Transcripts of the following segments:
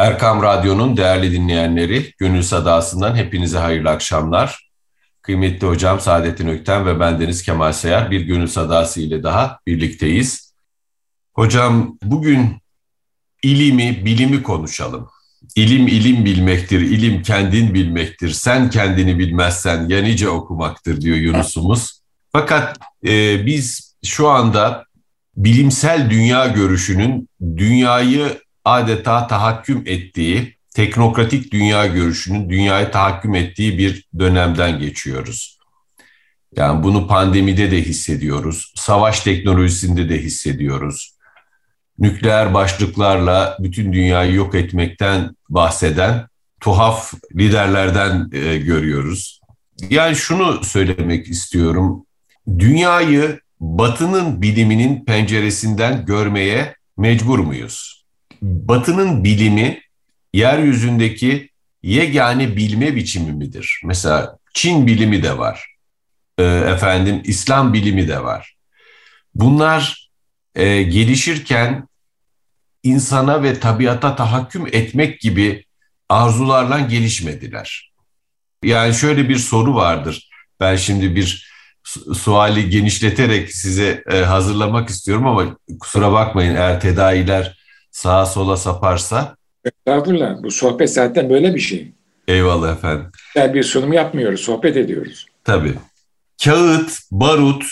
Erkam Radyo'nun değerli dinleyenleri, Gönül Sadası'ndan hepinize hayırlı akşamlar. Kıymetli hocam Saadettin Ökten ve bendeniz Kemal Sayar bir Gönül Sadası ile daha birlikteyiz. Hocam bugün ilimi, bilimi konuşalım. İlim ilim bilmektir, ilim kendin bilmektir. Sen kendini bilmezsen ya nice okumaktır diyor Yunus'umuz. Fakat e, biz şu anda bilimsel dünya görüşünün dünyayı adeta tahakküm ettiği, teknokratik dünya görüşünün dünyayı tahakküm ettiği bir dönemden geçiyoruz. Yani bunu pandemide de hissediyoruz, savaş teknolojisinde de hissediyoruz. Nükleer başlıklarla bütün dünyayı yok etmekten bahseden tuhaf liderlerden e, görüyoruz. Yani şunu söylemek istiyorum. Dünyayı Batı'nın biliminin penceresinden görmeye mecbur muyuz? Batı'nın bilimi yeryüzündeki yegane bilme biçimi midir? Mesela Çin bilimi de var. E, efendim İslam bilimi de var. Bunlar e, gelişirken insana ve tabiata tahakküm etmek gibi arzularla gelişmediler. Yani şöyle bir soru vardır. Ben şimdi bir suali genişleterek size e, hazırlamak istiyorum ama kusura bakmayın eğer tedaviler sağa sola saparsa. Estağfurullah. Bu sohbet zaten böyle bir şey. Eyvallah efendim. Yani bir sunum yapmıyoruz, sohbet ediyoruz. Tabii. Kağıt, barut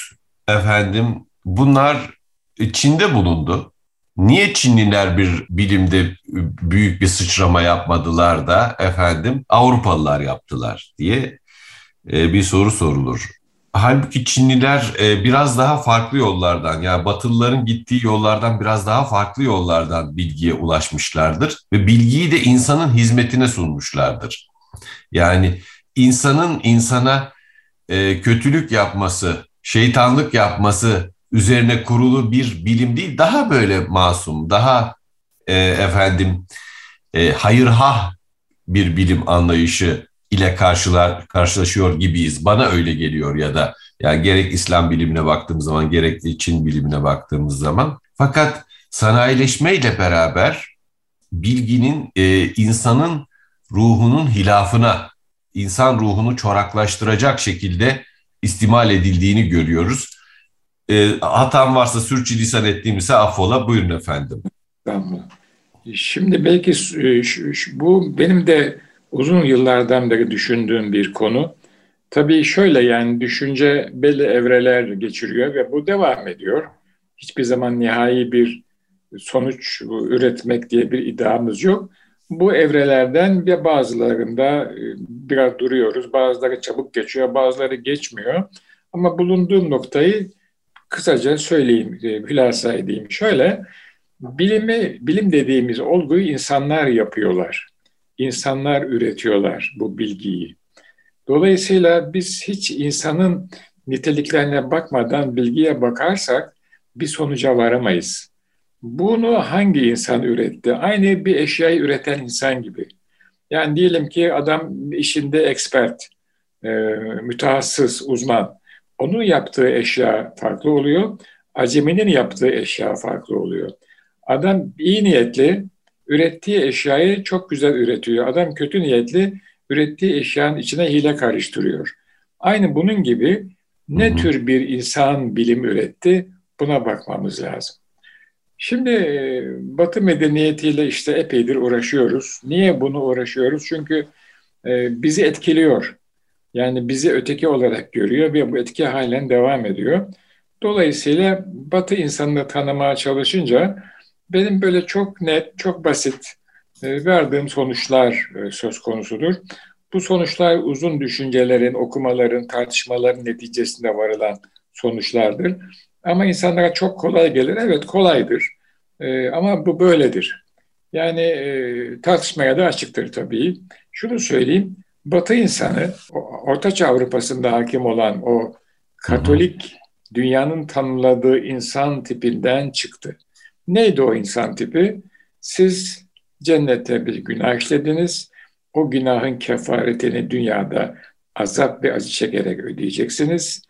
efendim bunlar Çin'de bulundu. Niye Çinliler bir bilimde büyük bir sıçrama yapmadılar da efendim Avrupalılar yaptılar diye e, bir soru sorulur. Halbuki Çinliler e, biraz daha farklı yollardan yani Batılıların gittiği yollardan biraz daha farklı yollardan bilgiye ulaşmışlardır ve bilgiyi de insanın hizmetine sunmuşlardır. Yani insanın insana e, kötülük yapması, şeytanlık yapması üzerine kurulu bir bilim değil, daha böyle masum, daha e, efendim e, hayırhah bir bilim anlayışı ile karşılar karşılaşıyor gibiyiz. Bana öyle geliyor ya da yani gerek İslam bilimine baktığımız zaman gerek Çin bilimine baktığımız zaman. Fakat sanayileşmeyle beraber bilginin e, insanın ruhunun hilafına, insan ruhunu çoraklaştıracak şekilde istimal edildiğini görüyoruz. E, hatam varsa sürçülisan ettiğimse affola. Buyurun efendim. Tamam. Şimdi belki e, bu benim de uzun yıllardan beri düşündüğüm bir konu. Tabii şöyle yani düşünce belli evreler geçiriyor ve bu devam ediyor. Hiçbir zaman nihai bir sonuç üretmek diye bir iddiamız yok. Bu evrelerden ve bazılarında e, biraz duruyoruz. Bazıları çabuk geçiyor, bazıları geçmiyor. Ama bulunduğum noktayı kısaca söyleyeyim, e, hülasa edeyim. Şöyle, bilimi, bilim dediğimiz olguyu insanlar yapıyorlar insanlar üretiyorlar bu bilgiyi. Dolayısıyla biz hiç insanın niteliklerine bakmadan bilgiye bakarsak bir sonuca varamayız. Bunu hangi insan üretti? Aynı bir eşyayı üreten insan gibi. Yani diyelim ki adam işinde expert, e, mütehassıs, uzman. Onun yaptığı eşya farklı oluyor. Aceminin yaptığı eşya farklı oluyor. Adam iyi niyetli, ürettiği eşyayı çok güzel üretiyor. Adam kötü niyetli ürettiği eşyanın içine hile karıştırıyor. Aynı bunun gibi ne tür bir insan bilim üretti buna bakmamız lazım. Şimdi e, Batı medeniyetiyle işte epeydir uğraşıyoruz. Niye bunu uğraşıyoruz? Çünkü e, bizi etkiliyor. Yani bizi öteki olarak görüyor ve bu etki halen devam ediyor. Dolayısıyla Batı insanını tanımaya çalışınca benim böyle çok net, çok basit e, verdiğim sonuçlar e, söz konusudur. Bu sonuçlar uzun düşüncelerin, okumaların, tartışmaların neticesinde varılan sonuçlardır. Ama insanlara çok kolay gelir. Evet kolaydır. E, ama bu böyledir. Yani e, tartışmaya da açıktır tabii. Şunu söyleyeyim. Batı insanı, Ortaçağ Avrupa'sında hakim olan o Katolik dünyanın tanımladığı insan tipinden çıktı. Neydi o insan tipi? Siz cennette bir günah işlediniz. O günahın kefaretini dünyada azap ve acı çekerek ödeyeceksiniz.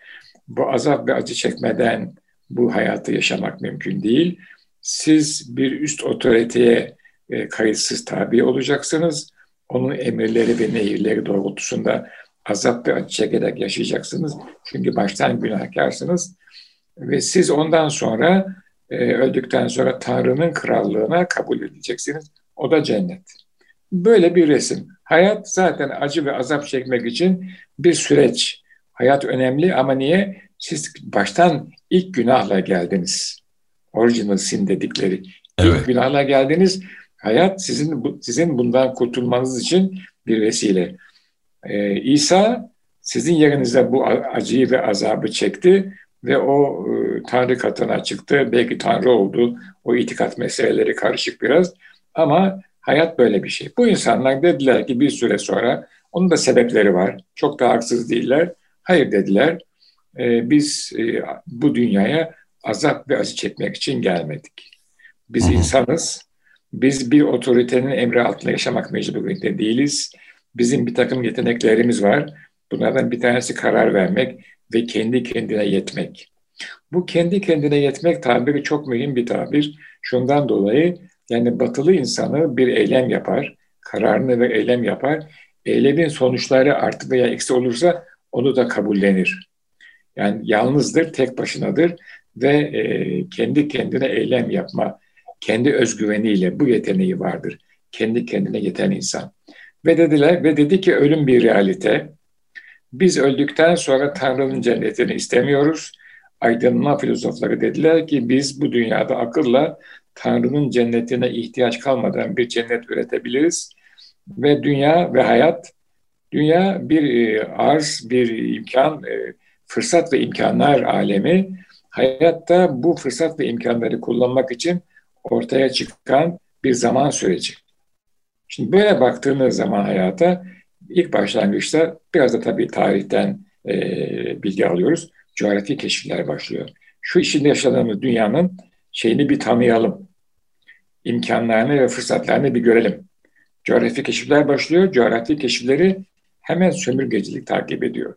Bu azap ve acı çekmeden bu hayatı yaşamak mümkün değil. Siz bir üst otoriteye e, kayıtsız tabi olacaksınız. Onun emirleri ve nehirleri doğrultusunda azap ve acı çekerek yaşayacaksınız. Çünkü baştan günahkarsınız. Ve siz ondan sonra e, öldükten sonra Tanrı'nın krallığına kabul edeceksiniz. O da cennet. Böyle bir resim. Hayat zaten acı ve azap çekmek için bir süreç. Hayat önemli ama niye? Siz baştan ilk günahla geldiniz. Original sin dedikleri. Evet. İlk günahla geldiniz. Hayat sizin sizin bundan kurtulmanız için bir vesile. Ee, İsa sizin yerinizde bu acıyı ve azabı çekti ve o e, Tanrı katına çıktı. Belki Tanrı oldu. O itikat meseleleri karışık biraz. Ama hayat böyle bir şey. Bu insanlar dediler ki bir süre sonra, onun da sebepleri var. Çok da haksız değiller. Hayır dediler. E, biz e, bu dünyaya azap ve acı çekmek için gelmedik. Biz insanız. Biz bir otoritenin emri altında yaşamak mecburiyetinde değiliz. Bizim bir takım yeteneklerimiz var. Bunlardan bir tanesi karar vermek ve kendi kendine yetmek. Bu kendi kendine yetmek tabiri çok mühim bir tabir. Şundan dolayı yani batılı insanı bir eylem yapar, kararını ve eylem yapar. Eylemin sonuçları artı veya eksi olursa onu da kabullenir. Yani yalnızdır, tek başınadır ve e, kendi kendine eylem yapma, kendi özgüveniyle bu yeteneği vardır. Kendi kendine yeten insan. Ve dediler ve dedi ki ölüm bir realite. Biz öldükten sonra Tanrı'nın cennetini istemiyoruz. Aydınlanma filozofları dediler ki biz bu dünyada akılla Tanrı'nın cennetine ihtiyaç kalmadan bir cennet üretebiliriz. Ve dünya ve hayat, dünya bir e, arz, bir imkan, e, fırsat ve imkanlar alemi. Hayatta bu fırsat ve imkanları kullanmak için ortaya çıkan bir zaman süreci. Şimdi böyle baktığınız zaman hayata ilk başlangıçta biraz da tabii tarihten e, bilgi alıyoruz. Coğrafi keşifler başlıyor. Şu içinde yaşadığımız dünyanın şeyini bir tanıyalım. İmkanlarını ve fırsatlarını bir görelim. Coğrafi keşifler başlıyor. Coğrafi keşifleri hemen sömürgecilik takip ediyor.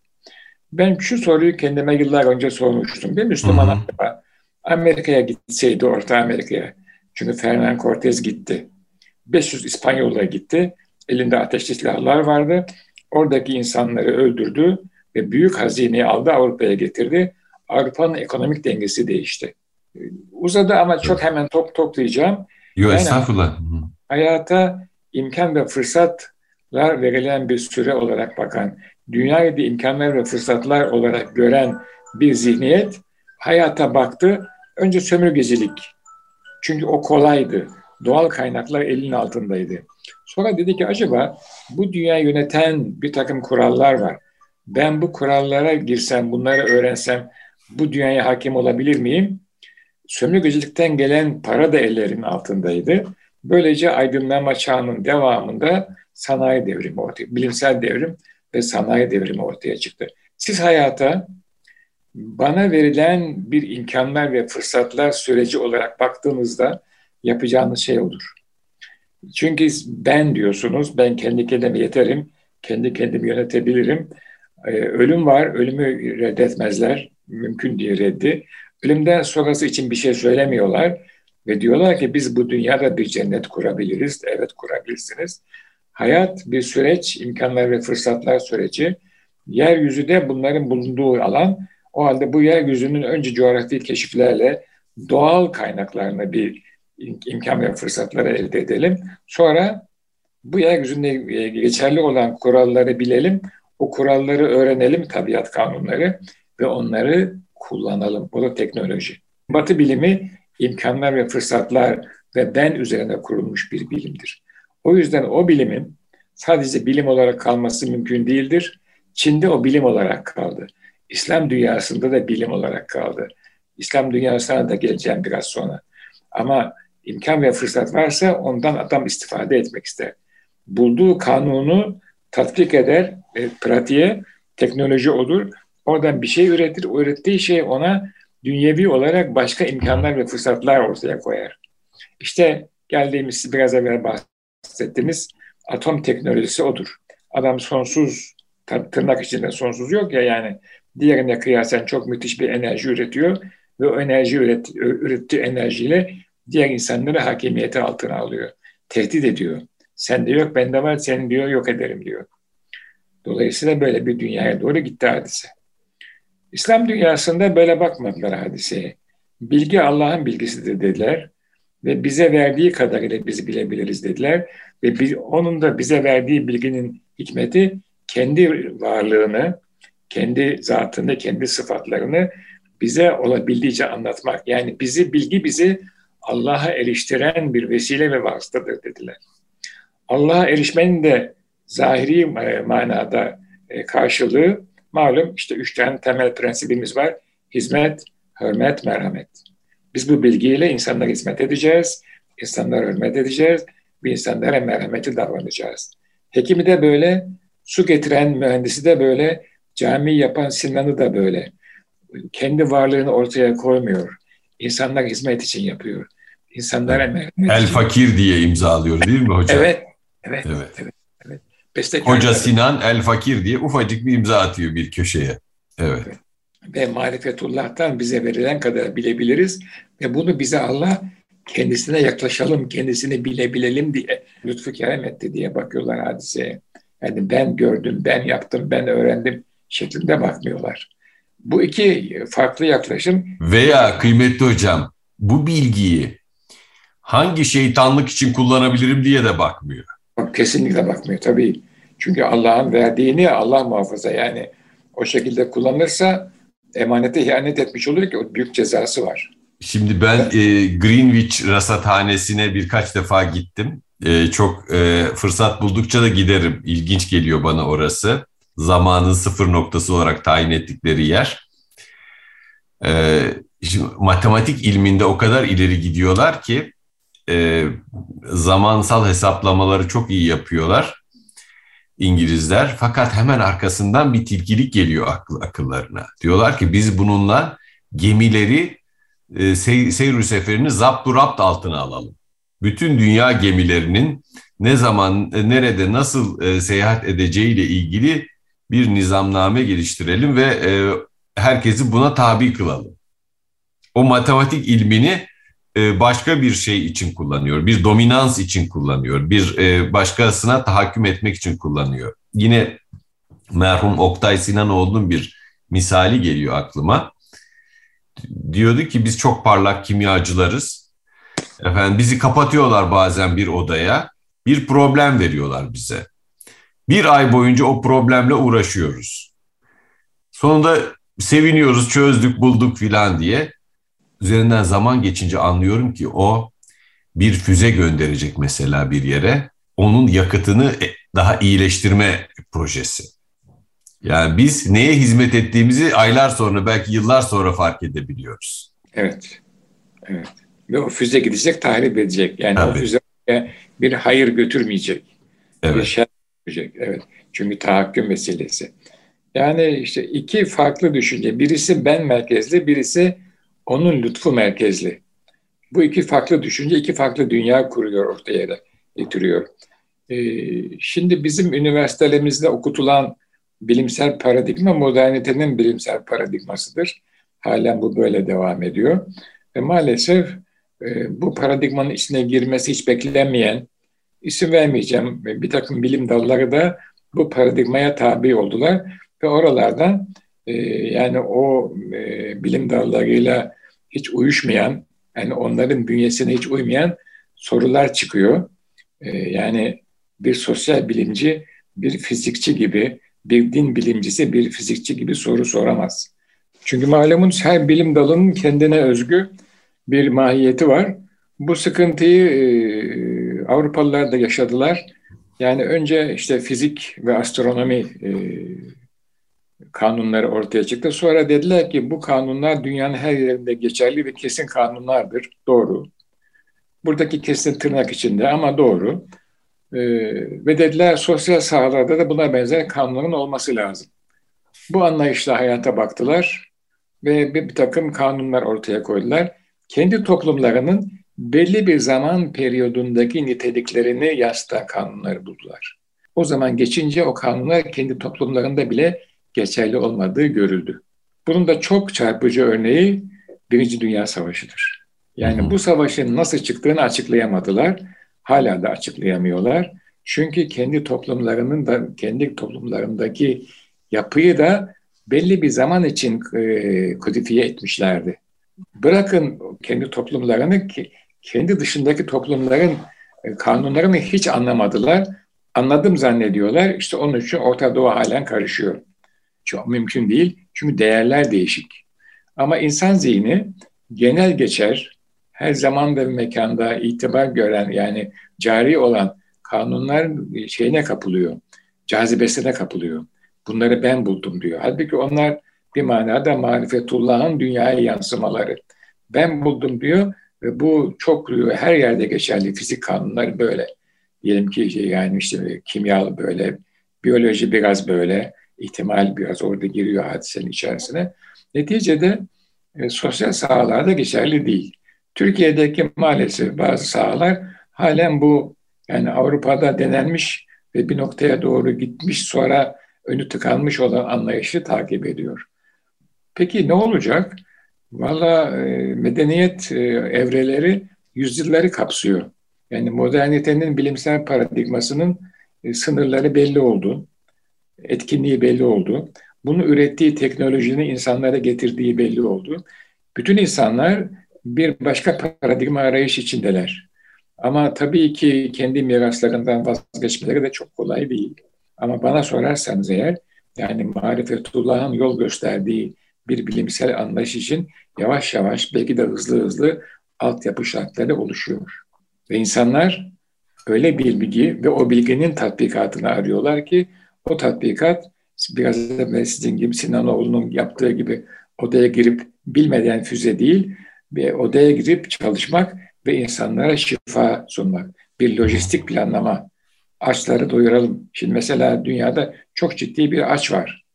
Ben şu soruyu kendime yıllar önce sormuştum. Bir Müslüman acaba Amerika'ya gitseydi, Orta Amerika'ya. Çünkü Ferdinand Cortez gitti. 500 İspanyol'a gitti. Elinde ateşli silahlar vardı. Oradaki insanları öldürdü ve büyük hazineyi aldı Avrupa'ya getirdi. Avrupa'nın ekonomik dengesi değişti. Uzadı ama çok hemen top toplayacağım. Yok estağfurullah. Hayata imkan ve fırsatlar verilen bir süre olarak bakan, dünyayı da imkanlar ve fırsatlar olarak gören bir zihniyet hayata baktı. Önce sömürgecilik. Çünkü o kolaydı doğal kaynaklar elinin altındaydı. Sonra dedi ki acaba bu dünyayı yöneten bir takım kurallar var. Ben bu kurallara girsem, bunları öğrensem bu dünyaya hakim olabilir miyim? Sömürgecilikten gelen para da ellerin altındaydı. Böylece aydınlanma çağının devamında sanayi devrimi ortaya, bilimsel devrim ve sanayi devrimi ortaya çıktı. Siz hayata bana verilen bir imkanlar ve fırsatlar süreci olarak baktığınızda yapacağınız şey odur. Çünkü ben diyorsunuz, ben kendi kendime yeterim, kendi kendimi yönetebilirim. Ee, ölüm var, ölümü reddetmezler, mümkün diye reddi. Ölümden sonrası için bir şey söylemiyorlar ve diyorlar ki biz bu dünyada bir cennet kurabiliriz. Evet kurabilirsiniz. Hayat bir süreç, imkanlar ve fırsatlar süreci. Yeryüzü de bunların bulunduğu alan. O halde bu yeryüzünün önce coğrafi keşiflerle doğal kaynaklarına bir imkan ve fırsatları elde edelim. Sonra bu yeryüzünde e, geçerli olan kuralları bilelim, o kuralları öğrenelim, tabiat kanunları ve onları kullanalım. Bu da teknoloji. Batı bilimi imkanlar ve fırsatlar ve ben üzerine kurulmuş bir bilimdir. O yüzden o bilimin sadece bilim olarak kalması mümkün değildir. Çin'de o bilim olarak kaldı. İslam dünyasında da bilim olarak kaldı. İslam dünyasına da geleceğim biraz sonra. Ama imkan ve fırsat varsa ondan adam istifade etmek ister. Bulduğu kanunu tatbik eder, e, pratiğe, teknoloji olur. Oradan bir şey üretir. O ürettiği şey ona dünyevi olarak başka imkanlar ve fırsatlar ortaya koyar. İşte geldiğimiz biraz evvel bahsettiğimiz atom teknolojisi odur. Adam sonsuz, tırnak içinde sonsuz yok ya yani diğerine kıyasen çok müthiş bir enerji üretiyor ve o enerji üret, ürettiği enerjiyle diğer insanları hakimiyeti altına alıyor. tehdit ediyor. Sen de yok, bende var, senin diyor yok ederim diyor. Dolayısıyla böyle bir dünyaya doğru gitti hadise. İslam dünyasında böyle bakmadılar hadiseye. Bilgi Allah'ın bilgisidir dediler ve bize verdiği kadarıyla bizi bilebiliriz dediler ve bir, onun da bize verdiği bilginin hikmeti kendi varlığını, kendi zatını, kendi sıfatlarını bize olabildiğince anlatmak. Yani bizi bilgi bizi Allah'a eriştiren bir vesile ve vasıtadır dediler. Allah'a erişmenin de zahiri manada e, karşılığı malum işte üç tane temel prensibimiz var. Hizmet, hürmet, merhamet. Biz bu bilgiyle insanlara hizmet edeceğiz, insanlara hürmet edeceğiz, bir insanlara merhameti davranacağız. Hekimi de böyle, su getiren mühendisi de böyle, cami yapan Sinan'ı da böyle. Kendi varlığını ortaya koymuyor. İnsanlar hizmet için yapıyor. İnsanlara merhamet El fakir diye imzalıyor değil mi hocam? Evet, evet, evet. evet, evet. Bestekar Hoca Sinan El Fakir diye ufacık bir imza atıyor bir köşeye. Evet. evet. Ve marifetullah'tan bize verilen kadar bilebiliriz ve bunu bize Allah kendisine yaklaşalım, kendisini bilebilelim diye lütfu kerem etti diye bakıyorlar hadiseye. Yani ben gördüm, ben yaptım, ben öğrendim şeklinde bakmıyorlar. Bu iki farklı yaklaşım. Veya kıymetli hocam bu bilgiyi hangi şeytanlık için kullanabilirim diye de bakmıyor. Kesinlikle bakmıyor tabii. Çünkü Allah'ın verdiğini Allah muhafaza yani o şekilde kullanırsa emanete ihanet etmiş olur ki o büyük cezası var. Şimdi ben e, Greenwich rasathanesine birkaç defa gittim. E, çok e, fırsat buldukça da giderim. İlginç geliyor bana orası. Zamanın sıfır noktası olarak tayin ettikleri yer. E, şimdi, matematik ilminde o kadar ileri gidiyorlar ki e, zamansal hesaplamaları çok iyi yapıyorlar İngilizler. Fakat hemen arkasından bir tilkilik geliyor akıl, akıllarına. Diyorlar ki biz bununla gemileri e, sey, seyir seferini zapturapt altına alalım. Bütün dünya gemilerinin ne zaman, e, nerede, nasıl e, seyahat edeceğiyle ilgili bir nizamname geliştirelim ve e, herkesi buna tabi kılalım. O matematik ilmini e, başka bir şey için kullanıyor, bir dominans için kullanıyor, bir e, başkasına tahakküm etmek için kullanıyor. Yine merhum Oktay Sinanoğlu'nun bir misali geliyor aklıma. Diyordu ki biz çok parlak kimyacılarız. Efendim bizi kapatıyorlar bazen bir odaya. Bir problem veriyorlar bize. Bir ay boyunca o problemle uğraşıyoruz. Sonunda seviniyoruz, çözdük, bulduk filan diye üzerinden zaman geçince anlıyorum ki o bir füze gönderecek mesela bir yere. Onun yakıtını e, daha iyileştirme projesi. Yani biz neye hizmet ettiğimizi aylar sonra belki yıllar sonra fark edebiliyoruz. Evet. Evet. Ve o füze gidecek, tahrip edecek. Yani Tabii. o füze bir hayır götürmeyecek. Evet. Bir şer götürecek. Evet. Çünkü tahakküm meselesi. Yani işte iki farklı düşünce. Birisi ben merkezli, birisi onun lütfu merkezli. Bu iki farklı düşünce, iki farklı dünya kuruyor ortaya da getiriyor. Ee, şimdi bizim üniversitelerimizde okutulan bilimsel paradigma modernitenin bilimsel paradigmasıdır. Halen bu böyle devam ediyor. Ve maalesef e, bu paradigmanın içine girmesi hiç beklenmeyen, isim vermeyeceğim, bir takım bilim dalları da bu paradigmaya tabi oldular. Ve oralardan e, yani o e, bilim dallarıyla hiç uyuşmayan, yani onların bünyesine hiç uymayan sorular çıkıyor. E, yani bir sosyal bilimci, bir fizikçi gibi, bir din bilimcisi bir fizikçi gibi soru soramaz. Çünkü malumunuz her bilim dalının kendine özgü bir mahiyeti var. Bu sıkıntıyı e, Avrupalılar da yaşadılar. Yani önce işte fizik ve astronomi e, kanunları ortaya çıktı. Sonra dediler ki bu kanunlar dünyanın her yerinde geçerli ve kesin kanunlardır. Doğru. Buradaki kesin tırnak içinde ama doğru. Ee, ve dediler sosyal sahalarda da buna benzer kanunların olması lazım. Bu anlayışla hayata baktılar ve bir, bir takım kanunlar ortaya koydular. Kendi toplumlarının belli bir zaman periyodundaki niteliklerini yansıtan kanunları buldular. O zaman geçince o kanunlar kendi toplumlarında bile geçerli olmadığı görüldü. Bunun da çok çarpıcı örneği Birinci Dünya Savaşı'dır. Yani hı hı. bu savaşın nasıl çıktığını açıklayamadılar. hala da açıklayamıyorlar. Çünkü kendi toplumlarının da kendi toplumlarındaki yapıyı da belli bir zaman için e, kodifiye etmişlerdi. Bırakın kendi toplumlarını kendi dışındaki toplumların e, kanunlarını hiç anlamadılar. Anladım zannediyorlar. İşte onun için Orta Doğu halen karışıyor. Çok mümkün değil. Çünkü değerler değişik. Ama insan zihni genel geçer, her zaman ve mekanda itibar gören yani cari olan kanunlar şeyine kapılıyor, cazibesine kapılıyor. Bunları ben buldum diyor. Halbuki onlar bir manada marifetullah'ın dünyaya yansımaları. Ben buldum diyor ve bu çok her yerde geçerli. Fizik kanunları böyle. Diyelim ki şey yani işte kimyalı böyle, biyoloji biraz böyle, ihtimal biraz orada giriyor hadisenin içerisine. Neticede e, sosyal sahalarda geçerli değil. Türkiye'deki maalesef bazı sahalar halen bu yani Avrupa'da denenmiş ve bir noktaya doğru gitmiş sonra önü tıkanmış olan anlayışı takip ediyor. Peki ne olacak? Valla e, medeniyet e, evreleri yüzyılları kapsıyor. Yani modernitenin bilimsel paradigmasının e, sınırları belli oldu. Etkinliği belli oldu. Bunu ürettiği teknolojinin insanlara getirdiği belli oldu. Bütün insanlar bir başka paradigma arayış içindeler. Ama tabii ki kendi miraslarından vazgeçmeleri de çok kolay değil. Ama bana sorarsanız eğer, yani marifetullah'ın yol gösterdiği bir bilimsel anlayış için yavaş yavaş belki de hızlı hızlı altyapı şartları oluşuyor. Ve insanlar öyle bir bilgi ve o bilginin tatbikatını arıyorlar ki o tatbikat biraz da sizin gibi Sinanoğlu'nun yaptığı gibi odaya girip bilmeden füze değil ve odaya girip çalışmak ve insanlara şifa sunmak. Bir lojistik planlama. Açları doyuralım. Şimdi mesela dünyada çok ciddi bir aç var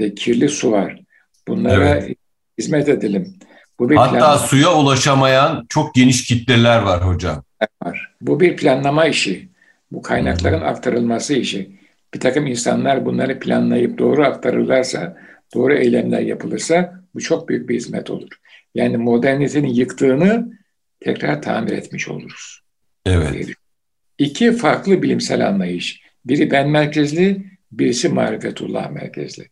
ve kirli su var. Bunlara evet. hizmet edelim. Bu bir Hatta planlama. suya ulaşamayan çok geniş kitleler var hocam. Var. Bu bir planlama işi. Bu kaynakların hmm. aktarılması işi. Bir takım insanlar bunları planlayıp doğru aktarırlarsa, doğru eylemler yapılırsa bu çok büyük bir hizmet olur. Yani modernitenin yıktığını tekrar tamir etmiş oluruz. Evet. İki farklı bilimsel anlayış. Biri ben merkezli, birisi marifetullah merkezli.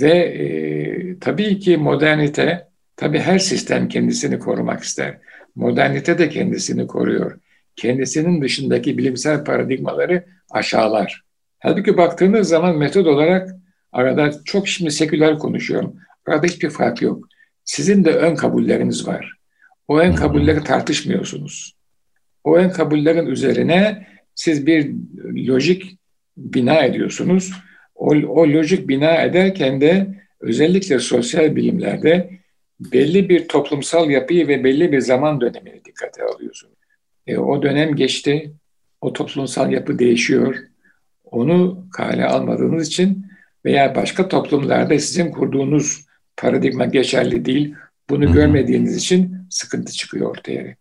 Ve e, tabii ki modernite, tabii her sistem kendisini korumak ister. Modernite de kendisini koruyor. Kendisinin dışındaki bilimsel paradigmaları aşağılar. Halbuki baktığınız zaman metod olarak arada çok şimdi seküler konuşuyorum. Arada hiçbir fark yok. Sizin de ön kabulleriniz var. O ön kabulleri tartışmıyorsunuz. O ön kabullerin üzerine siz bir lojik bina ediyorsunuz. O, o lojik bina ederken de özellikle sosyal bilimlerde belli bir toplumsal yapıyı ve belli bir zaman dönemini dikkate alıyorsunuz. E, o dönem geçti, o toplumsal yapı değişiyor. Onu kale almadığınız için veya başka toplumlarda sizin kurduğunuz paradigma geçerli değil. Bunu Hı-hı. görmediğiniz için sıkıntı çıkıyor ortaya.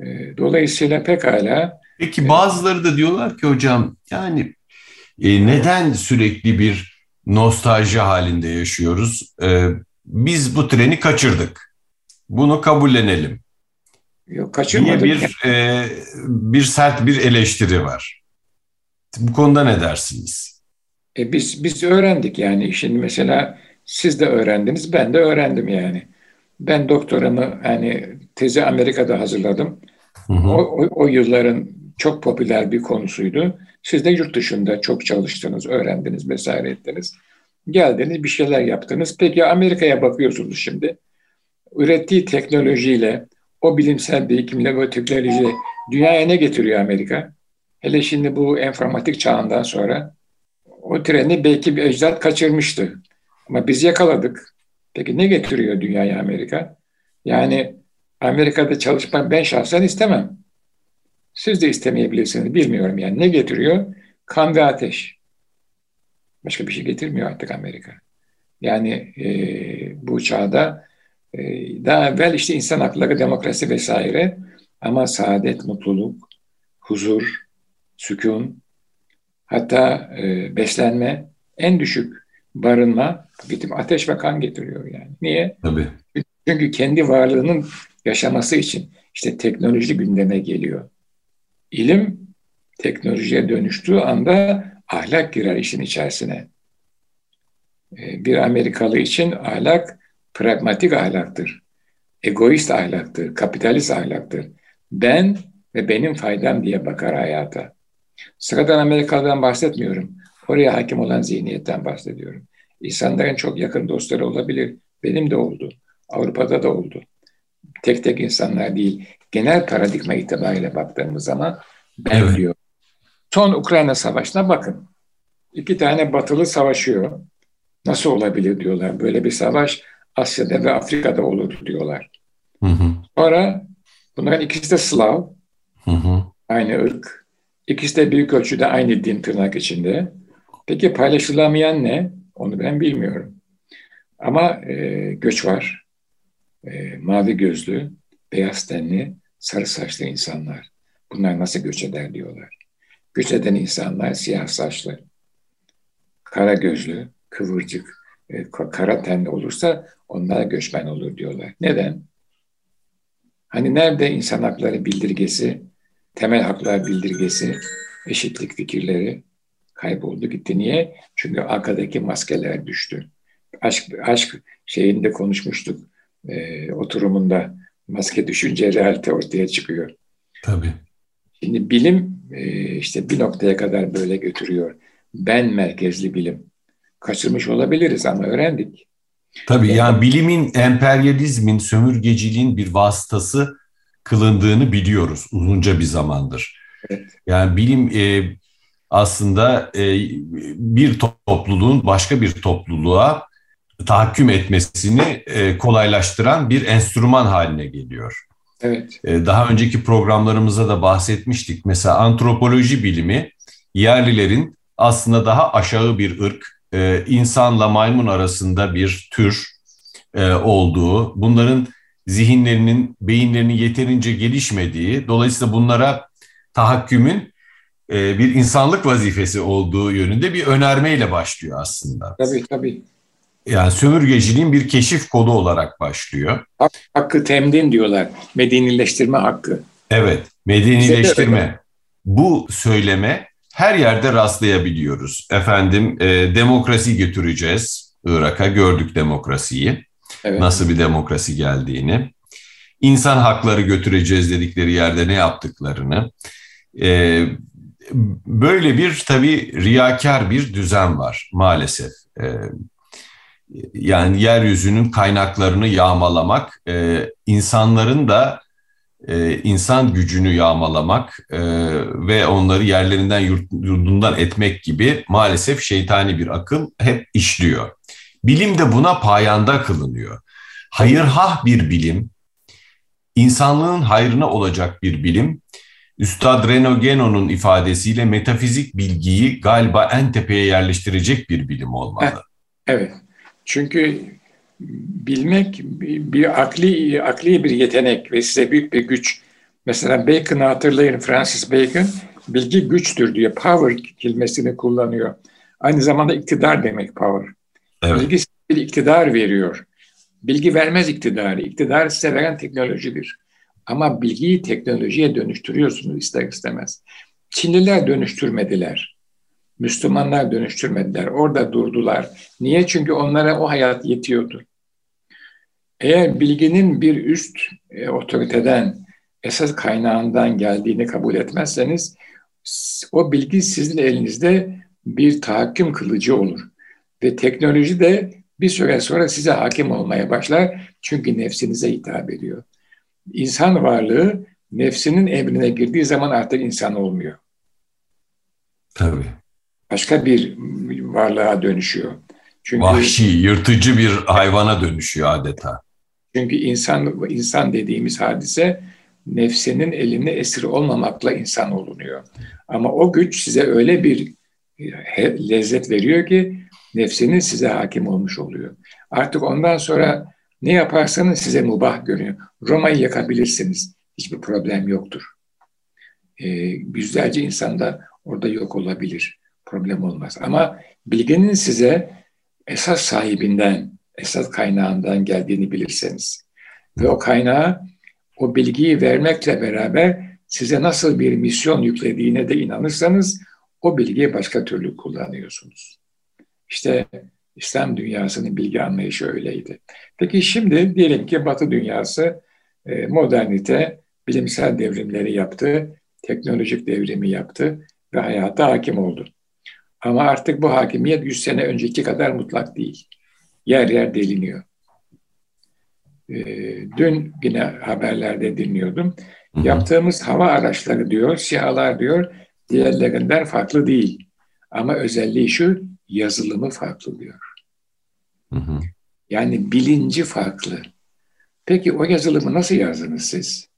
E, dolayısıyla pekala. Peki bazıları da diyorlar ki hocam yani e, neden sürekli bir nostalji halinde yaşıyoruz? E, biz bu treni kaçırdık. Bunu kabullenelim. Yok kaçırmadık. Diye bir, e, bir sert bir eleştiri var. Bu konuda ne dersiniz? E biz biz öğrendik yani. Şimdi mesela siz de öğrendiniz, ben de öğrendim yani. Ben doktoramı hani tezi Amerika'da hazırladım. Hı hı. O, o, o yılların çok popüler bir konusuydu. Siz de yurt dışında çok çalıştınız, öğrendiniz vesaire ettiniz. Geldiniz, bir şeyler yaptınız. Peki Amerika'ya bakıyorsunuz şimdi. Ürettiği teknolojiyle, o bilimsel birikimle, bu teknolojiyle dünyaya ne getiriyor Amerika? Hele şimdi bu informatik çağından sonra o treni belki bir ecdat kaçırmıştı. Ama biz yakaladık. Peki ne getiriyor dünyaya Amerika? Yani Amerika'da çalışmak ben şahsen istemem. Siz de istemeyebilirsiniz. Bilmiyorum yani. Ne getiriyor? Kan ve ateş. Başka bir şey getirmiyor artık Amerika. Yani e, bu çağda e, daha evvel işte insan hakları, demokrasi vesaire ama saadet, mutluluk, huzur, sükun, hatta e, beslenme en düşük barınma gidip ateş ve kan getiriyor yani. Niye? Tabii. Çünkü kendi varlığının yaşaması için işte teknoloji gündeme geliyor. İlim teknolojiye dönüştüğü anda ahlak girer işin içerisine. Ee, bir Amerikalı için ahlak pragmatik ahlaktır. Egoist ahlaktır, kapitalist ahlaktır. Ben ve benim faydam diye bakar hayata. Sıradan Amerikalı'dan bahsetmiyorum. Oraya hakim olan zihniyetten bahsediyorum. İnsanların çok yakın dostları olabilir. Benim de oldu. Avrupa'da da oldu. Tek tek insanlar değil. Genel paradigma itibariyle baktığımız zaman ben evet. diyor. Son Ukrayna Savaşı'na bakın. İki tane batılı savaşıyor. Nasıl olabilir diyorlar. Böyle bir savaş Asya'da ve Afrika'da olur diyorlar. Hı hı. Sonra bunların ikisi de Slav. Hı hı. Aynı ırk. İkisi de büyük ölçüde aynı din tırnak içinde. Peki paylaşılamayan ne? Onu ben bilmiyorum. Ama e, göç var. E, mavi gözlü, beyaz tenli, sarı saçlı insanlar. Bunlar nasıl göç eder diyorlar. Göç eden insanlar siyah saçlı, kara gözlü, kıvırcık, e, kara tenli olursa onlar göçmen olur diyorlar. Neden? Hani nerede insan hakları bildirgesi, temel haklar bildirgesi, eşitlik fikirleri kayboldu gitti. Niye? Çünkü arkadaki maskeler düştü. Aşk, aşk şeyinde konuşmuştuk e, oturumunda maske düşünce realite ortaya çıkıyor. Tabii. Şimdi bilim e, işte bir noktaya kadar böyle götürüyor. Ben merkezli bilim. Kaçırmış olabiliriz ama öğrendik. Tabii yani, yani bilimin emperyalizmin, sömürgeciliğin bir vasıtası kılındığını biliyoruz uzunca bir zamandır. Evet. Yani bilim e, aslında e, bir topluluğun başka bir topluluğa tahakküm etmesini e, kolaylaştıran bir enstrüman haline geliyor. Evet. E, daha önceki programlarımızda da bahsetmiştik. Mesela antropoloji bilimi yerlilerin aslında daha aşağı bir ırk, e, insanla maymun arasında bir tür e, olduğu, bunların zihinlerinin, beyinlerinin yeterince gelişmediği, dolayısıyla bunlara tahakkümün e, bir insanlık vazifesi olduğu yönünde bir önermeyle başlıyor aslında. Tabii tabii. Yani sömürgeciliğin bir keşif kodu olarak başlıyor. Hak, hakkı temdin diyorlar. Medenileştirme hakkı. Evet, medenileştirme. Bu söyleme her yerde rastlayabiliyoruz. Efendim e, demokrasi götüreceğiz Irak'a, gördük demokrasiyi. Evet. Nasıl bir demokrasi geldiğini. İnsan hakları götüreceğiz dedikleri yerde ne yaptıklarını. E, böyle bir tabii riyakar bir düzen var maalesef. E, yani yeryüzünün kaynaklarını yağmalamak, e, insanların da e, insan gücünü yağmalamak e, ve onları yerlerinden yurdundan etmek gibi maalesef şeytani bir akıl hep işliyor. Bilim de buna payanda kılınıyor. Hayırhah bir bilim, insanlığın hayrına olacak bir bilim, Üstad Reno Geno'nun ifadesiyle metafizik bilgiyi galiba en tepeye yerleştirecek bir bilim olmalı. Evet. Çünkü bilmek bir akli akli bir yetenek ve size büyük bir güç. Mesela Bacon'ı hatırlayın Francis Bacon bilgi güçtür diyor. Power kelimesini kullanıyor. Aynı zamanda iktidar demek power. Evet. Bilgi bir iktidar veriyor. Bilgi vermez iktidarı. İktidar size veren teknolojidir. Ama bilgiyi teknolojiye dönüştürüyorsunuz ister istemez. Çinliler dönüştürmediler. Müslümanlar dönüştürmediler. Orada durdular. Niye? Çünkü onlara o hayat yetiyordu. Eğer bilginin bir üst e, otoriteden, esas kaynağından geldiğini kabul etmezseniz o bilgi sizin elinizde bir tahakküm kılıcı olur. Ve teknoloji de bir süre sonra size hakim olmaya başlar. Çünkü nefsinize hitap ediyor. İnsan varlığı nefsinin emrine girdiği zaman artık insan olmuyor. Tabii başka bir varlığa dönüşüyor. Çünkü, Vahşi, yırtıcı bir hayvana dönüşüyor adeta. Çünkü insan insan dediğimiz hadise nefsinin eline esir olmamakla insan olunuyor. Ama o güç size öyle bir lezzet veriyor ki nefsinin size hakim olmuş oluyor. Artık ondan sonra ne yaparsanız size mubah görünüyor. Roma'yı yakabilirsiniz. Hiçbir problem yoktur. Ee, yüzlerce insan da orada yok olabilir problem olmaz. Ama bilginin size esas sahibinden, esas kaynağından geldiğini bilirseniz ve o kaynağı o bilgiyi vermekle beraber size nasıl bir misyon yüklediğine de inanırsanız o bilgiyi başka türlü kullanıyorsunuz. İşte İslam dünyasının bilgi anlayışı öyleydi. Peki şimdi diyelim ki Batı dünyası e, modernite, bilimsel devrimleri yaptı, teknolojik devrimi yaptı ve hayata hakim oldu. Ama artık bu hakimiyet 100 sene önceki kadar mutlak değil. Yer yer deliniyor. E, dün yine haberlerde dinliyordum. Hı hı. Yaptığımız hava araçları diyor, sihalar diyor, diğerlerinden farklı değil. Ama özelliği şu, yazılımı farklı diyor. Hı hı. Yani bilinci farklı. Peki o yazılımı nasıl yazdınız siz?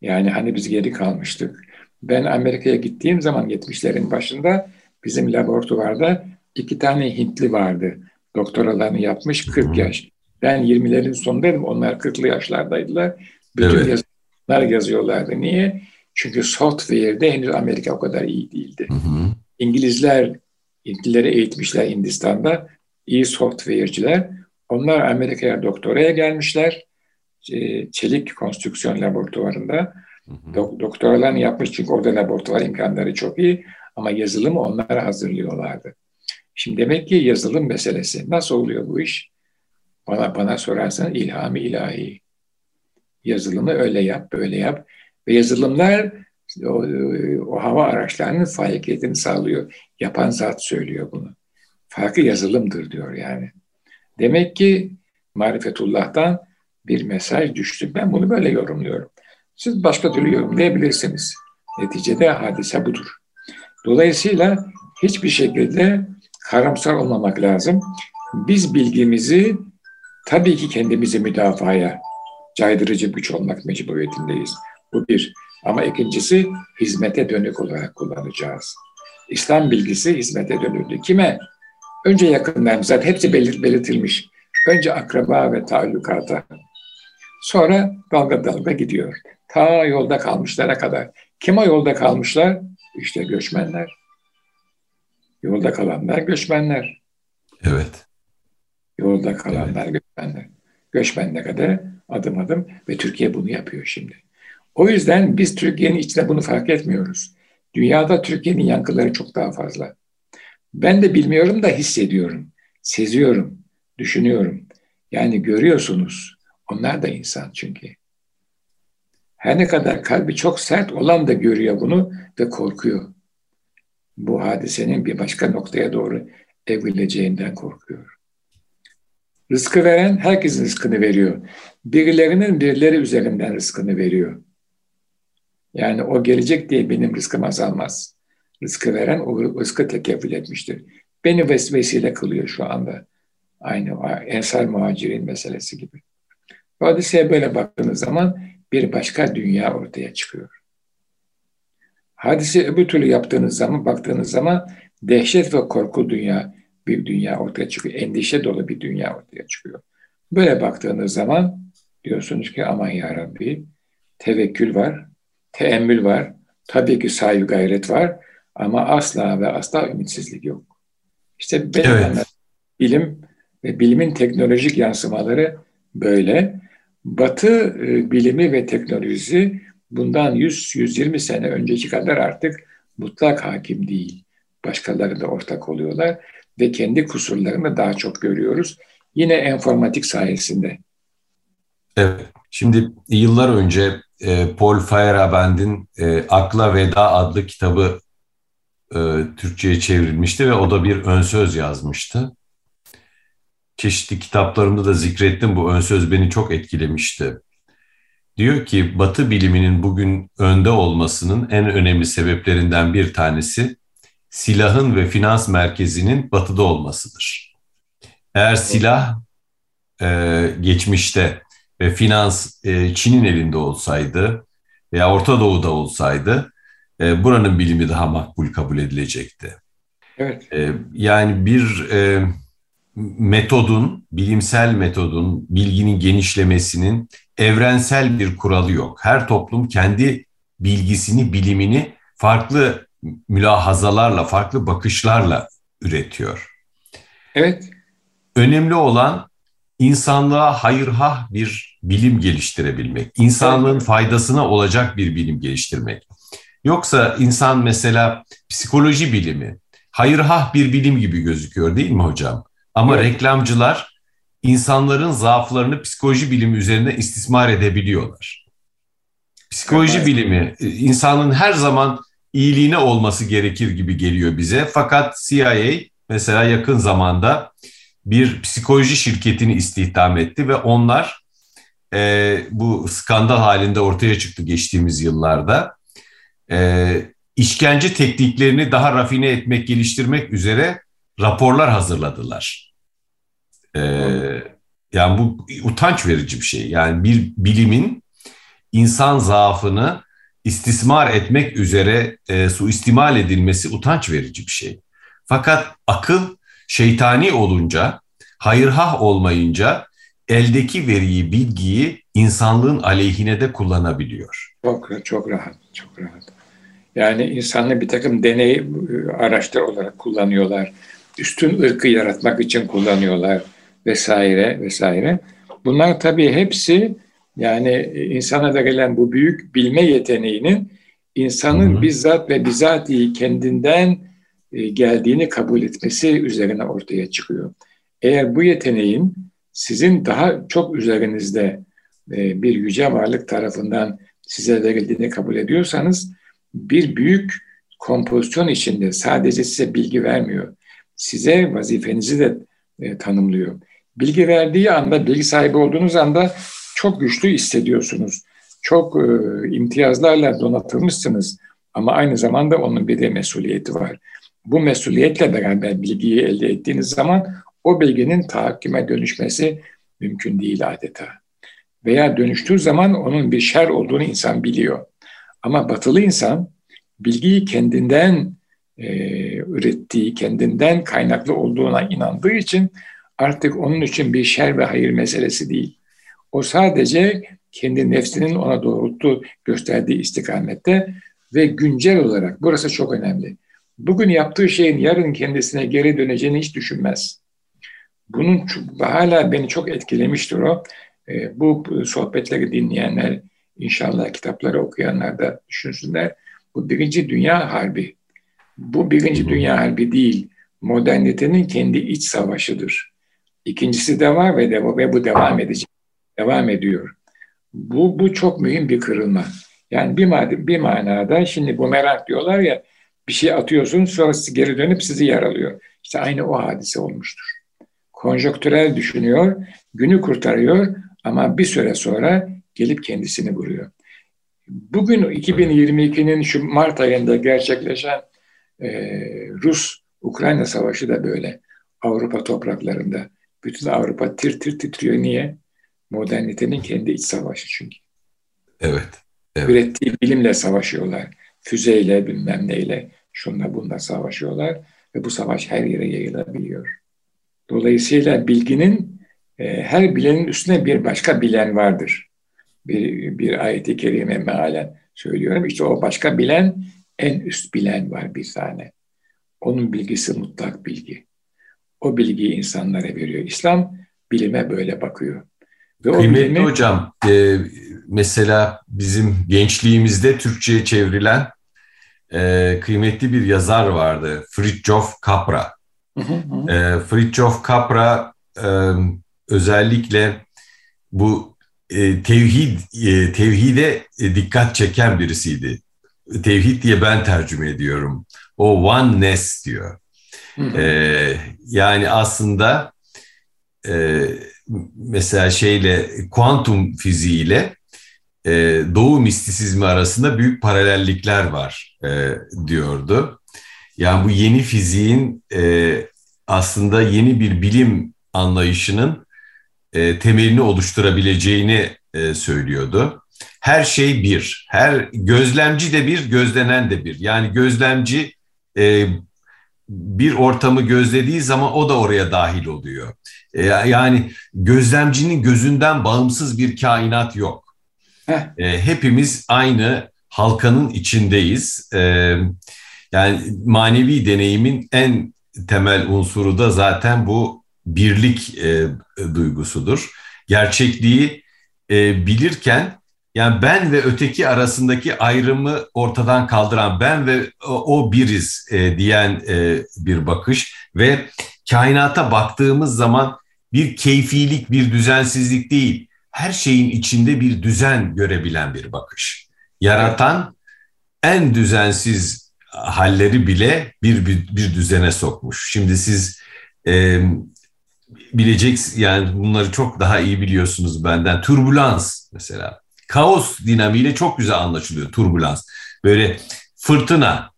Yani hani biz geri kalmıştık. Ben Amerika'ya gittiğim zaman 70'lerin başında bizim laboratuvarda iki tane Hintli vardı. Doktoralarını yapmış 40 yaş. Ben 20'lerin sonundaydım. Onlar 40'lı yaşlardaydılar. Bütün evet. yazılımlar yazıyorlardı. Niye? Çünkü software'de henüz Amerika o kadar iyi değildi. Hı hı. İngilizler Hintlileri eğitmişler Hindistan'da. iyi software'ciler. Onlar Amerika'ya doktoraya gelmişler. Çelik konstrüksiyon laboratuvarında. Dok doktoralarını yapmış çünkü orada laboratuvar imkanları çok iyi. Ama yazılımı onlara hazırlıyorlardı. Şimdi demek ki yazılım meselesi. Nasıl oluyor bu iş? Bana, bana sorarsan ilhami ilahi. Yazılımı öyle yap, böyle yap. Ve yazılımlar o, o hava araçlarının faaliyetini sağlıyor. Yapan zat söylüyor bunu. Farkı yazılımdır diyor yani. Demek ki marifetullah'tan bir mesaj düştü. Ben bunu böyle yorumluyorum. Siz başka türlü yorumlayabilirsiniz. Neticede hadise budur. Dolayısıyla hiçbir şekilde karamsar olmamak lazım. Biz bilgimizi tabii ki kendimizi müdafaya caydırıcı güç olmak mecburiyetindeyiz. Bu bir. Ama ikincisi hizmete dönük olarak kullanacağız. İslam bilgisi hizmete dönüldü. Kime? Önce yakınlarımız zaten hepsi belirt, belirtilmiş. Önce akraba ve taallukata. Sonra dalga dalga gidiyor. Ta yolda kalmışlara kadar. Kim o yolda kalmışlar? İşte göçmenler. Yolda kalanlar göçmenler. Evet. Yolda kalanlar evet. göçmenler. Göçmenle kadar adım adım ve Türkiye bunu yapıyor şimdi. O yüzden biz Türkiye'nin içinde bunu fark etmiyoruz. Dünyada Türkiye'nin yankıları çok daha fazla. Ben de bilmiyorum da hissediyorum, seziyorum, düşünüyorum. Yani görüyorsunuz. Onlar da insan çünkü. Her ne kadar kalbi çok sert olan da görüyor bunu ve korkuyor. Bu hadisenin bir başka noktaya doğru evrileceğinden korkuyor. Rızkı veren herkesin rızkını veriyor. Birilerinin birileri üzerinden rızkını veriyor. Yani o gelecek diye benim rızkım azalmaz. Rızkı veren o rızkı tekeffül etmiştir. Beni ves vesile kılıyor şu anda. Aynı ensar muhacirin meselesi gibi. Hadiseye böyle baktığınız zaman bir başka dünya ortaya çıkıyor. Hadise öbür türlü yaptığınız zaman, baktığınız zaman dehşet ve korku dünya bir dünya ortaya çıkıyor. Endişe dolu bir dünya ortaya çıkıyor. Böyle baktığınız zaman diyorsunuz ki aman ya Rabbi tevekkül var, teemmül var, tabii ki saygı gayret var ama asla ve asla ümitsizlik yok. İşte benim evet. bilim ve bilimin teknolojik yansımaları böyle. Batı e, bilimi ve teknolojisi bundan 100-120 sene önceki kadar artık mutlak hakim değil. Başkaları da ortak oluyorlar ve kendi kusurlarını daha çok görüyoruz. Yine enformatik sayesinde. Evet. Şimdi yıllar önce e, Paul Feyerabend'in e, Akla Veda adlı kitabı e, Türkçe'ye çevrilmişti ve o da bir ön söz yazmıştı. Çeşitli kitaplarımda da zikrettim bu ön söz beni çok etkilemişti. Diyor ki Batı biliminin bugün önde olmasının en önemli sebeplerinden bir tanesi silahın ve finans merkezinin batıda olmasıdır. Eğer silah e, geçmişte ve finans e, Çin'in elinde olsaydı veya Orta Doğu'da olsaydı e, buranın bilimi daha makbul kabul edilecekti. Evet. E, yani bir e, metodun, bilimsel metodun, bilginin genişlemesinin evrensel bir kuralı yok. Her toplum kendi bilgisini, bilimini farklı mülahazalarla, farklı bakışlarla üretiyor. Evet. Önemli olan insanlığa hayırhah bir bilim geliştirebilmek, insanlığın faydasına olacak bir bilim geliştirmek. Yoksa insan mesela psikoloji bilimi, hayırhah bir bilim gibi gözüküyor değil mi hocam? Ama evet. reklamcılar insanların zaaflarını psikoloji bilimi üzerine istismar edebiliyorlar. Psikoloji evet. bilimi e, insanın her zaman iyiliğine olması gerekir gibi geliyor bize. Fakat CIA mesela yakın zamanda bir psikoloji şirketini istihdam etti ve onlar e, bu skandal halinde ortaya çıktı geçtiğimiz yıllarda. E, işkence tekniklerini daha rafine etmek, geliştirmek üzere raporlar hazırladılar. E, yani bu utanç verici bir şey. Yani bir bilimin insan zaafını istismar etmek üzere e, suistimal edilmesi utanç verici bir şey. Fakat akıl şeytani olunca, hayırhah olmayınca eldeki veriyi, bilgiyi insanlığın aleyhine de kullanabiliyor. Çok çok rahat, çok rahat. Yani insanı bir takım deney e, araçları olarak kullanıyorlar. Üstün ırkı yaratmak için kullanıyorlar vesaire vesaire. Bunlar tabii hepsi yani insana da gelen bu büyük bilme yeteneğinin insanın Hı-hı. bizzat ve bizatihi kendinden e, geldiğini kabul etmesi üzerine ortaya çıkıyor. Eğer bu yeteneğin sizin daha çok üzerinizde e, bir yüce varlık tarafından size verildiğini kabul ediyorsanız bir büyük kompozisyon içinde sadece size bilgi vermiyor. Size vazifenizi de e, tanımlıyor. Bilgi verdiği anda, bilgi sahibi olduğunuz anda çok güçlü hissediyorsunuz. Çok e, imtiyazlarla donatılmışsınız ama aynı zamanda onun bir de mesuliyeti var. Bu mesuliyetle beraber bilgiyi elde ettiğiniz zaman o bilginin tahakküme dönüşmesi mümkün değil adeta. Veya dönüştüğü zaman onun bir şer olduğunu insan biliyor. Ama batılı insan bilgiyi kendinden e, ürettiği, kendinden kaynaklı olduğuna inandığı için artık onun için bir şer ve hayır meselesi değil. O sadece kendi nefsinin ona doğrulttu gösterdiği istikamette ve güncel olarak burası çok önemli. Bugün yaptığı şeyin yarın kendisine geri döneceğini hiç düşünmez. Bunun hala beni çok etkilemiştir o. E, bu sohbetleri dinleyenler, inşallah kitapları okuyanlar da düşünsünler. Bu Birinci Dünya Harbi. Bu Birinci Dünya Harbi değil, modernitenin kendi iç savaşıdır. İkincisi de var ve, de, ve bu devam edecek devam ediyor. Bu, bu çok mühim bir kırılma. Yani bir, madde, bir manada şimdi bu merak diyorlar ya bir şey atıyorsun sonra geri dönüp sizi yaralıyor. İşte aynı o hadise olmuştur. Konjonktürel düşünüyor, günü kurtarıyor ama bir süre sonra gelip kendisini vuruyor. Bugün 2022'nin şu Mart ayında gerçekleşen e, Rus-Ukrayna savaşı da böyle. Avrupa topraklarında. Bütün Avrupa tir tir titriyor. Niye? Modernitenin kendi iç savaşı çünkü. Evet. evet. Ürettiği bilimle savaşıyorlar. Füzeyle bilmem neyle şunla bunla savaşıyorlar ve bu savaş her yere yayılabiliyor. Dolayısıyla bilginin e, her bilenin üstüne bir başka bilen vardır. Bir, bir ayeti kerime mealen söylüyorum. İşte o başka bilen en üst bilen var bir tane. Onun bilgisi mutlak bilgi. O bilgiyi insanlara veriyor. İslam bilime böyle bakıyor. Ve Kıymetli bilimi... hocam, e, mesela bizim gençliğimizde Türkçe'ye çevrilen e, kıymetli bir yazar vardı. Fritjof Capra. E, Fritjof Capra e, özellikle bu e, tevhid e, tevhide e, dikkat çeken birisiydi. Tevhid diye ben tercüme ediyorum. O oneness diyor. E, yani aslında e, mesela şeyle kuantum fiziğiyle e, doğu mistisizmi arasında büyük paralellikler var e, diyordu. Yani bu yeni fiziğin e, aslında yeni bir bilim anlayışının e, temelini oluşturabileceğini e, söylüyordu. Her şey bir, her gözlemci de bir, gözlenen de bir. Yani gözlemci e, bir ortamı gözlediği zaman o da oraya dahil oluyor. E, yani gözlemcinin gözünden bağımsız bir kainat yok. E, hepimiz aynı halkanın içindeyiz. E, yani manevi deneyimin en temel unsuru da zaten bu birlik e, duygusudur. Gerçekliği e, bilirken yani ben ve öteki arasındaki ayrımı ortadan kaldıran ben ve o, biriz e, diyen e, bir bakış ve kainata baktığımız zaman bir keyfilik, bir düzensizlik değil, her şeyin içinde bir düzen görebilen bir bakış. Yaratan en düzensiz halleri bile bir, bir, bir düzene sokmuş. Şimdi siz e, bilecek yani bunları çok daha iyi biliyorsunuz benden. Turbulans mesela. Kaos dinamiğiyle çok güzel anlaşılıyor turbulans. Böyle fırtına,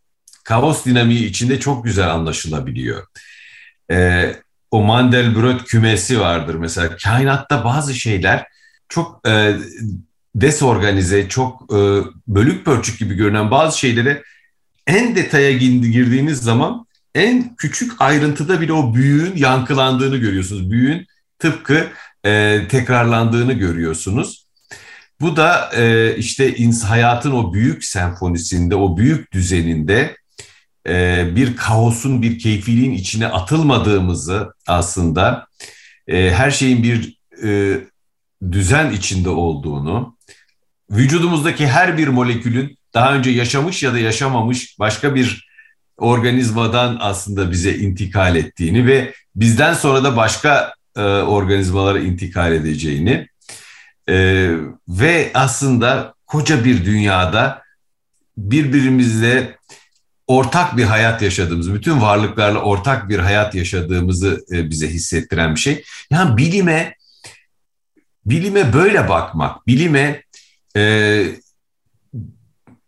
kaos dinamiği içinde çok güzel anlaşılabiliyor. Ee, o Mandelbrot kümesi vardır mesela. Kainatta bazı şeyler çok e, desorganize, çok e, bölük pörçük gibi görünen bazı şeylere en detaya girdiğiniz zaman en küçük ayrıntıda bile o büyüğün yankılandığını görüyorsunuz. Büyüğün tıpkı e, tekrarlandığını görüyorsunuz. Bu da e, işte hayatın o büyük senfonisinde, o büyük düzeninde e, bir kaosun, bir keyfiliğin içine atılmadığımızı aslında e, her şeyin bir e, düzen içinde olduğunu, vücudumuzdaki her bir molekülün daha önce yaşamış ya da yaşamamış başka bir organizmadan aslında bize intikal ettiğini ve bizden sonra da başka e, organizmalara intikal edeceğini e, ve aslında koca bir dünyada birbirimizle ortak bir hayat yaşadığımız, bütün varlıklarla ortak bir hayat yaşadığımızı e, bize hissettiren bir şey. Yani bilime bilime böyle bakmak, bilime e,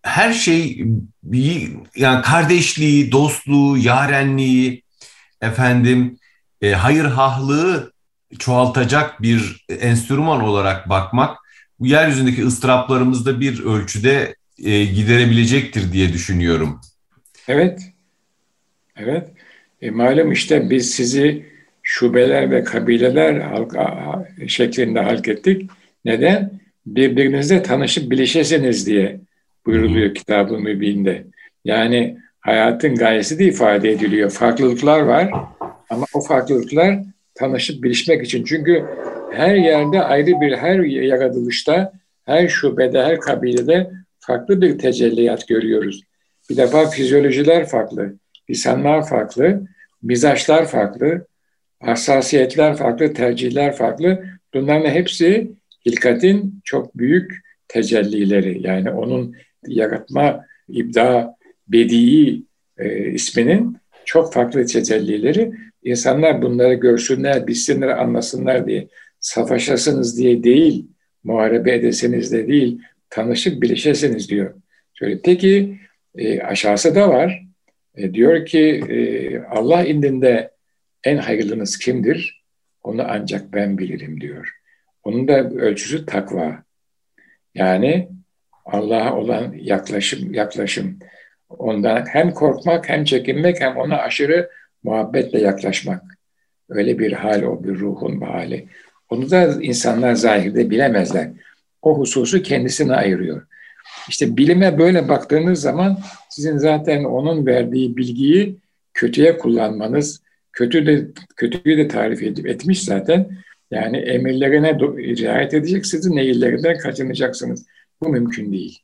her şey yani kardeşliği, dostluğu, yarenliği, efendim e, hayırhahlığı çoğaltacak bir enstrüman olarak bakmak bu yeryüzündeki ıstıraplarımızda bir ölçüde e, giderebilecektir diye düşünüyorum. Evet, evet. E, malum işte biz sizi şubeler ve kabileler halka, şeklinde halk ettik. Neden? Birbirinizle tanışıp bilişesiniz diye buyuruluyor kitabın mübinde. Yani hayatın gayesi de ifade ediliyor. Farklılıklar var ama o farklılıklar tanışıp bilişmek için. Çünkü her yerde ayrı bir, her yaratılışta, her şubede, her kabilede farklı bir tecelliyat görüyoruz. Bir defa fizyolojiler farklı, lisanlar farklı, mizaçlar farklı, hassasiyetler farklı, tercihler farklı. Bunların hepsi hilkatin çok büyük tecellileri. Yani onun yaratma, ibda, bedii e, isminin çok farklı tecellileri. İnsanlar bunları görsünler, bilsinler, anlasınlar diye, savaşasınız diye değil, muharebe edesiniz de değil, tanışıp bilişesiniz diyor. Şöyle, peki e, aşağısı da var. E, diyor ki e, Allah indinde en hayırlınız kimdir? Onu ancak ben bilirim diyor. Onun da ölçüsü takva. Yani Allah'a olan yaklaşım, yaklaşım. Ondan hem korkmak hem çekinmek hem ona aşırı muhabbetle yaklaşmak. Öyle bir hal o bir ruhun hali. Onu da insanlar zahirde bilemezler. O hususu kendisine ayırıyor. İşte bilime böyle baktığınız zaman sizin zaten onun verdiği bilgiyi kötüye kullanmanız, kötü de kötüyü de tarif edip etmiş zaten. Yani emirlerine riayet edeceksiniz, nehirlerinden kaçınacaksınız. Bu mümkün değil.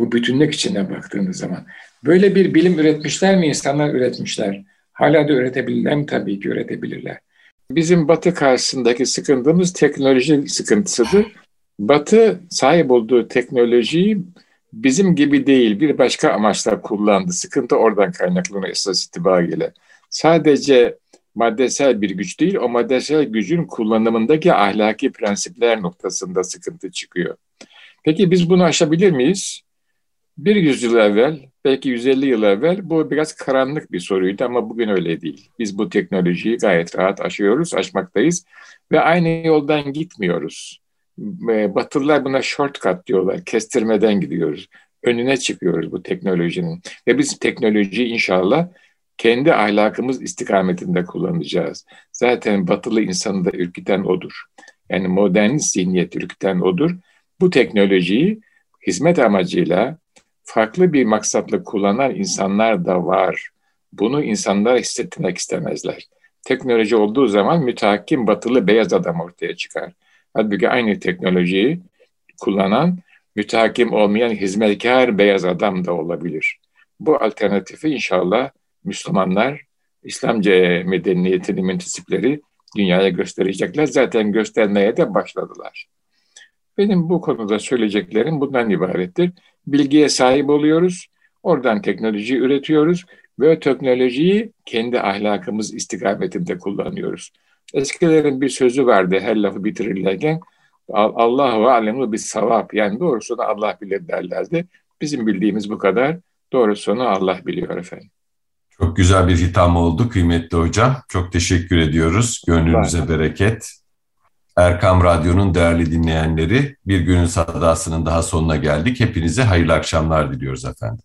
Bu bütünlük içine baktığınız zaman. Böyle bir bilim üretmişler mi? insanlar üretmişler. Hala da üretebilirler mi? Tabii ki üretebilirler. Bizim Batı karşısındaki sıkıntımız teknoloji sıkıntısıdır. Batı sahip olduğu teknolojiyi bizim gibi değil bir başka amaçla kullandı. Sıkıntı oradan kaynaklanıyor esas itibariyle. Sadece maddesel bir güç değil, o maddesel gücün kullanımındaki ahlaki prensipler noktasında sıkıntı çıkıyor. Peki biz bunu aşabilir miyiz? Bir yüzyıl evvel, belki 150 yıl evvel bu biraz karanlık bir soruydu ama bugün öyle değil. Biz bu teknolojiyi gayet rahat aşıyoruz, aşmaktayız ve aynı yoldan gitmiyoruz. Batılılar buna shortcut diyorlar, kestirmeden gidiyoruz. Önüne çıkıyoruz bu teknolojinin ve biz teknolojiyi inşallah kendi ahlakımız istikametinde kullanacağız. Zaten batılı insanı da ürküten odur. Yani modern zihniyet ürküten odur. Bu teknolojiyi hizmet amacıyla farklı bir maksatla kullanan insanlar da var. Bunu insanlar hissetmek istemezler. Teknoloji olduğu zaman mütehakim batılı beyaz adam ortaya çıkar. Halbuki aynı teknolojiyi kullanan mütehakim olmayan hizmetkar beyaz adam da olabilir. Bu alternatifi inşallah Müslümanlar, İslamca medeniyetinin mentisipleri dünyaya gösterecekler. Zaten göstermeye de başladılar. Benim bu konuda söyleyeceklerim bundan ibarettir. Bilgiye sahip oluyoruz, oradan teknoloji üretiyoruz ve teknolojiyi kendi ahlakımız istikametinde kullanıyoruz. Eskilerin bir sözü vardı her lafı bitirirlerken, Allah ve alemu bir savap yani doğrusunu Allah bilir derlerdi. Bizim bildiğimiz bu kadar. Doğrusunu Allah biliyor efendim. Çok güzel bir hitam oldu kıymetli hocam. Çok teşekkür ediyoruz. Gönlünüze bereket. Erkam Radyo'nun değerli dinleyenleri bir günün sadasının daha sonuna geldik. Hepinize hayırlı akşamlar diliyoruz efendim.